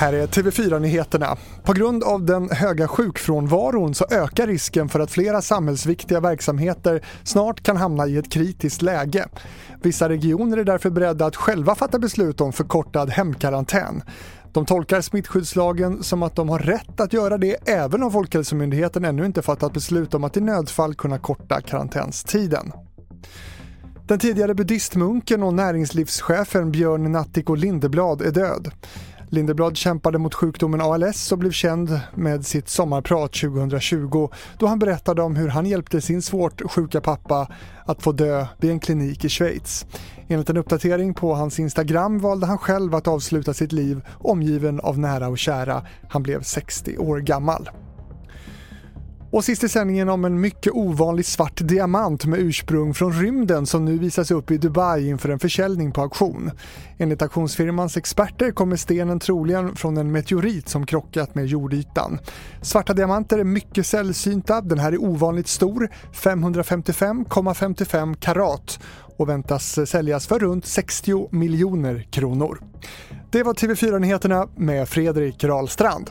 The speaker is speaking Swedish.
Här är TV4-nyheterna. På grund av den höga sjukfrånvaron så ökar risken för att flera samhällsviktiga verksamheter snart kan hamna i ett kritiskt läge. Vissa regioner är därför beredda att själva fatta beslut om förkortad hemkarantän. De tolkar smittskyddslagen som att de har rätt att göra det även om Folkhälsomyndigheten ännu inte fattat beslut om att i nödfall kunna korta karantänstiden. Den tidigare buddhistmunken och näringslivschefen Björn Natthiko Lindeblad är död. Lindeblad kämpade mot sjukdomen ALS och blev känd med sitt sommarprat 2020 då han berättade om hur han hjälpte sin svårt sjuka pappa att få dö vid en klinik i Schweiz. Enligt en uppdatering på hans Instagram valde han själv att avsluta sitt liv omgiven av nära och kära. Han blev 60 år gammal. Och sist i sändningen om en mycket ovanlig svart diamant med ursprung från rymden som nu visas upp i Dubai inför en försäljning på auktion. Enligt auktionsfirmans experter kommer stenen troligen från en meteorit som krockat med jordytan. Svarta diamanter är mycket sällsynta, den här är ovanligt stor, 555,55 karat och väntas säljas för runt 60 miljoner kronor. Det var TV4 Nyheterna med Fredrik Rahlstrand.